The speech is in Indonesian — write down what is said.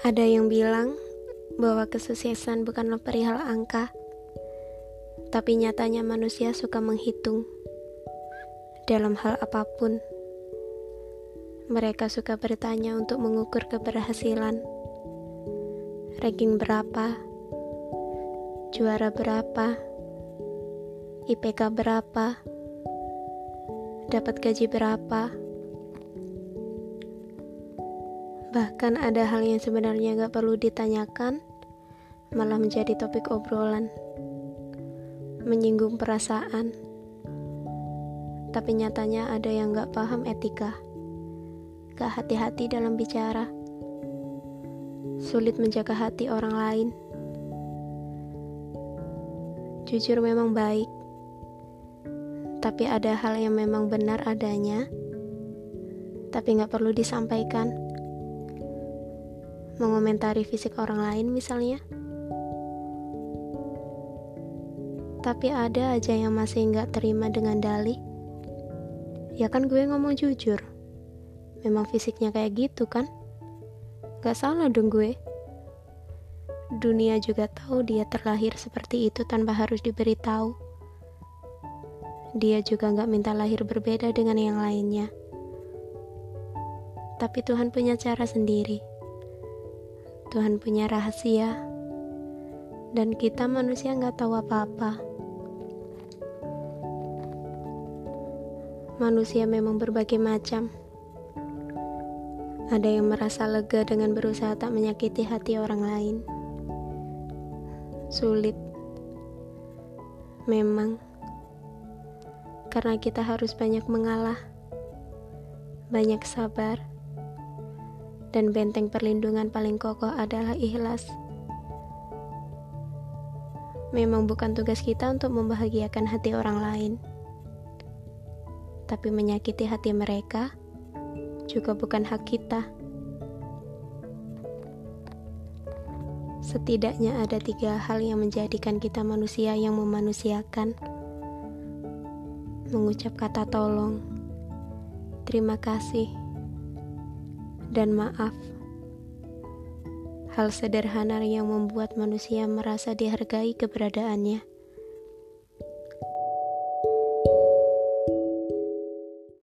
Ada yang bilang bahwa kesuksesan bukanlah perihal angka, tapi nyatanya manusia suka menghitung dalam hal apa pun. Mereka suka bertanya untuk mengukur keberhasilan. Ranking berapa? Juara berapa? IPK berapa? Dapat gaji berapa? Bahkan ada hal yang sebenarnya gak perlu ditanyakan, malah menjadi topik obrolan. Menyinggung perasaan. Tapi nyatanya ada yang gak paham etika. Gak hati-hati dalam bicara. Sulit menjaga hati orang lain. Jujur memang baik. Tapi ada hal yang memang benar adanya, tapi gak perlu disampaikan mengomentari fisik orang lain misalnya. Tapi ada aja yang masih nggak terima dengan dalih. Ya kan gue ngomong jujur. Memang fisiknya kayak gitu kan? Gak salah dong gue. Dunia juga tahu dia terlahir seperti itu tanpa harus diberitahu. Dia juga gak minta lahir berbeda dengan yang lainnya. Tapi Tuhan punya cara sendiri. Tuhan punya rahasia, dan kita manusia nggak tahu apa-apa. Manusia memang berbagai macam. Ada yang merasa lega dengan berusaha tak menyakiti hati orang lain. Sulit, memang, karena kita harus banyak mengalah, banyak sabar dan benteng perlindungan paling kokoh adalah ikhlas. Memang bukan tugas kita untuk membahagiakan hati orang lain, tapi menyakiti hati mereka juga bukan hak kita. Setidaknya ada tiga hal yang menjadikan kita manusia yang memanusiakan. Mengucap kata tolong, terima kasih, dan maaf. Hal sederhana yang membuat manusia merasa dihargai keberadaannya.